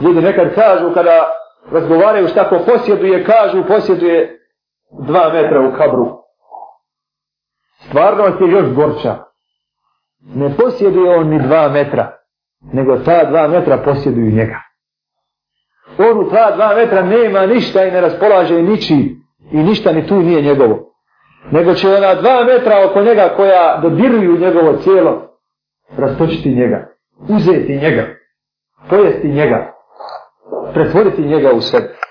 Ljudi nekad kažu kada razgovaraju šta ko posjeduje, kažu posjeduje dva metra u kabru. Stvarno je još gorča. Ne posjeduje on ni dva metra, nego ta dva metra posjeduju njega. On u ta dva metra nema ništa i ne raspolaže niči i ništa ni tu nije njegovo. Nego će ona dva metra oko njega koja dodiruju njegovo cijelo rastočiti njega, uzeti njega, pojesti njega pretvoriti njega u sebe.